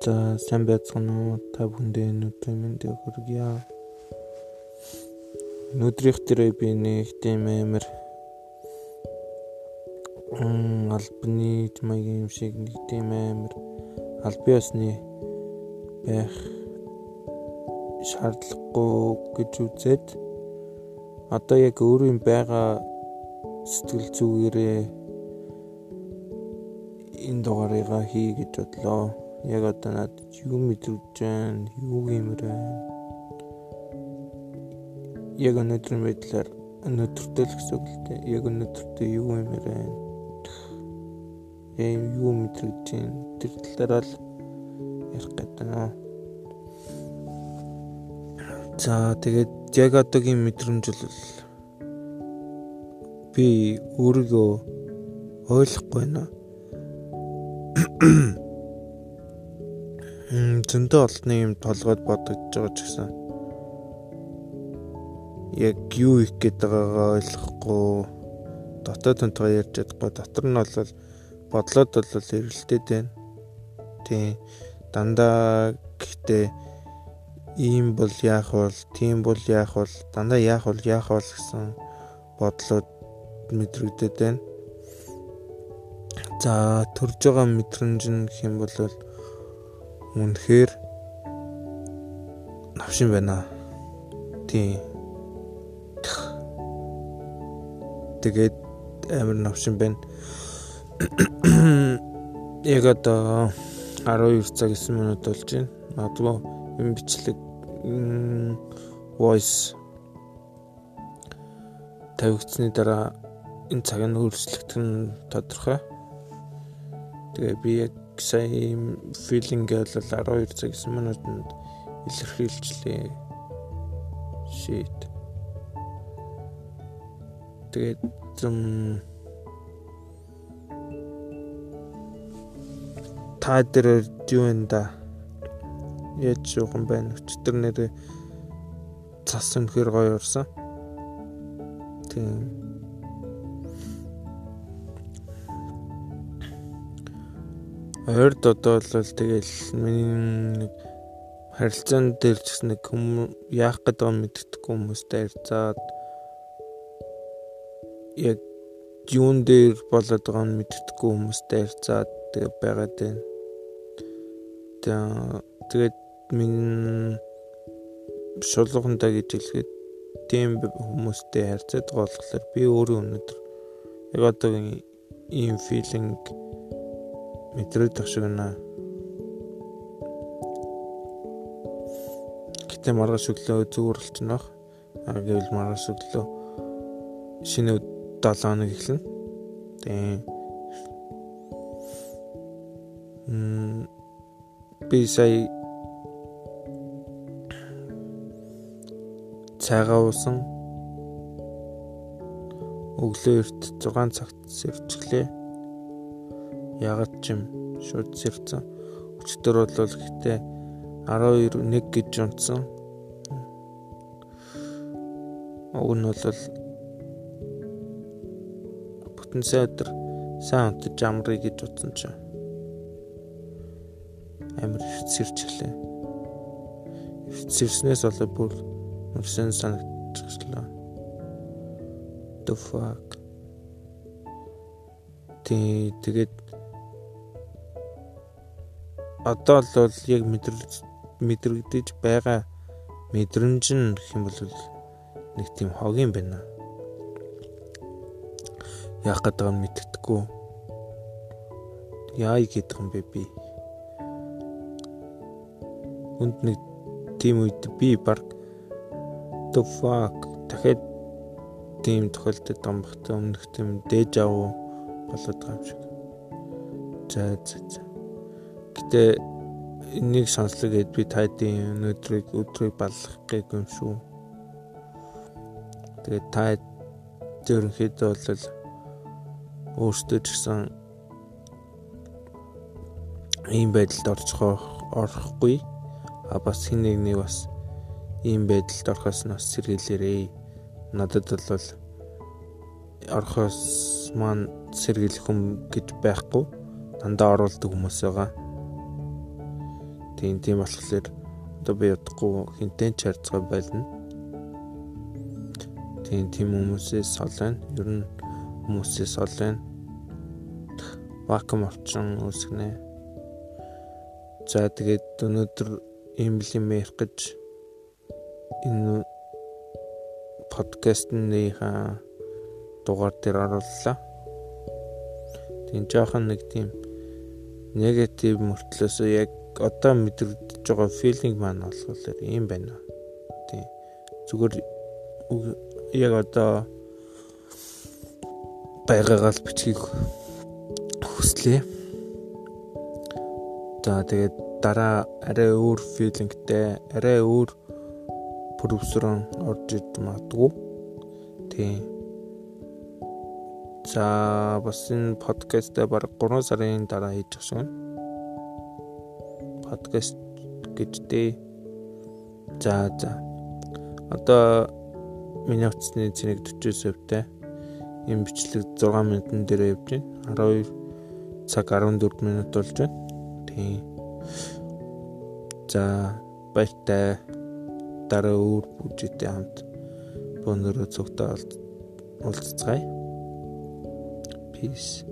За сайн байцгаана уу? Та бүхэндээ өнөөдрийн мэндийг хүргье. Өнөөдрийнх дээр би нэг тийм амар м албаны маягийн юм шиг нэг тийм амар албан ёсны байх шаардлагагүй гэж үзээд одоо яг өөрийн байгаа сэтгэл зүгээрээ энэ дугаарыг хий гэж бодлоо. Яг одоо надад юу мэдрэгдэж байна, юу гэмээр байна. Яг өнөөдрийн байдлаар өнөөдөртөө л гэсэн үг л дээ. Яг өнөөдөртөө юу гэмээр байна. Эм юу мэдрэгдэж байна. Тэр талаараа л ярих гэдэг нь. За тэгээд яг одоогийн мэдрэмж бол би өөрийгөө ойлгохгүй байна зөндөө олдны юм толгойд бодогдож байгаа ч гэсэн. Яг юу их гээд байгаагаа ойлгохгүй. Дотоод тонтгоо ярьж чадахгүй. Дотор нь бол бодлоод бол эргэлтээд байна. Тийм дандаа гэхдээ ийм бол яах бол тийм бол яах бол дандаа яах бол яах бол гэсэн бодлоод мэдрэгдээд байна. За төрж байгаа мэдрэмж нь гэх юм бол үнэхээр навшин байна. Тийм. Тэгээд амар навшин байна. Яг одоо 12 цаг 9 минут болж байна. Магадгүй энэ бичлэг voice тавигдсны дараа энэ цаг нь хөрслөгдөх нь тодорхой. Тэгээ би яг сая филинг бол 12 цаг 9 минутанд илэрхийлжлээ. Shit. Тэгээд зам та дээр юу энэ да яаж жоохон байна өчтөр нэр цас өнөхөр гоё урсан тийм Ойрд одоо бол тэгэл миний нэг харилцаан дээр ч гэсэн нэг яах гэдэг юм мэддэхгүй хүмүүстэй харьцаад яг юун дээр болоод байгаа нь мэддэхгүй хүмүүстэй харьцаад тэгээ байгаад байна. Тэгээд минь шулуухандаа гэж хэлгээд тийм хүмүүстэй харьцаад байгаа болохоор би өөрөө өнөдөр яг одоо ийм филинг мэдрэгдэх шиг байна. Гэтэ маргааш өглөө зүгээр болчихно баг. Аа гэвэл маргааш өглөө шинэ 7 хоног эхэлнэ. Тэгээ м би сая цайгаа уусан өглөө эрт 6 цагт сэрчглээ ягаад ч юм шууд сэрцэн. Өчтөр бол гэхдээ 12 1 гэж унтсан. Уг нь бол бүтэн сая өдөр сайн унтаж амрыг гэж утсан ч амар сэрчглээ. Сэрснээс болоо бүр мөрсөн санагдчихлаа. The fuck. Тэ тэгээд одоо л яг мэдрэгдэж мэдрэгдэж байгаа мэдрэмж нь гэх юм бол нэг тийм хог юм байна. Яах гэдэг нь мэддэхгүй. Яа гэдэг юм бэ би? Хүнд нэг тийм үед би баг the fuck дахиад тийм юм бахта өмнөх тийм дээж аваа болоод байгаа юм шиг. За за за. Гэтэ энийг сонслог хэд би тайдын өнөөдрийг өдрийг баллах гээгүй юм шүү. Тэгээд та ерөнхийдөө бол өөртөө ч гэсэн ийм байдалд орчих орохгүй а бас хин нэгний бас ийм байдалд орохоос нь бас сэргийлээрэй. Надад бол орохоос маань сэргийлэх хүм гэж байхгүй дандаа оруулдаг хүмүүс байгаа. Тийм тийм болохоор одоо би удахгүй хинтэн ч харьцгаа байлна. Тийм тийм хүмүүсээс олно. Ер нь хүмүүсээс олно. Вакуум орчин үүсгэнэ. За тэгээд өнөөдөр ийм юм ярих гэж энэ подкастныхаа дугаар дээр орууллаа. Тийм жоохон нэг тийм негатив мөртлөөс яг одоо мэдрэгдэж байгаа филинг маань болохоор ийм байна. Тийм. Зүгээр яг одоо байгаагаар бичгийг хүслээ. За тэгээд дараа арай өөр филингтэй, арай өөр продюсерон орж иж магадгүй. Тийм. За бас энэ подкастаа баг 3 сарын дараа хийж гсэн. Подкаст гэжтэй. За за. Одоо миний утасны цэник 40%-тай. Энэ бичлэг 6 минутын дээр явж байна. 12 цаг 14 минут болж байна. Тийм. За баяртай дараа өөр бүжигтэй хамт бөөнөрөө цогтой уулзцгаая. Peace.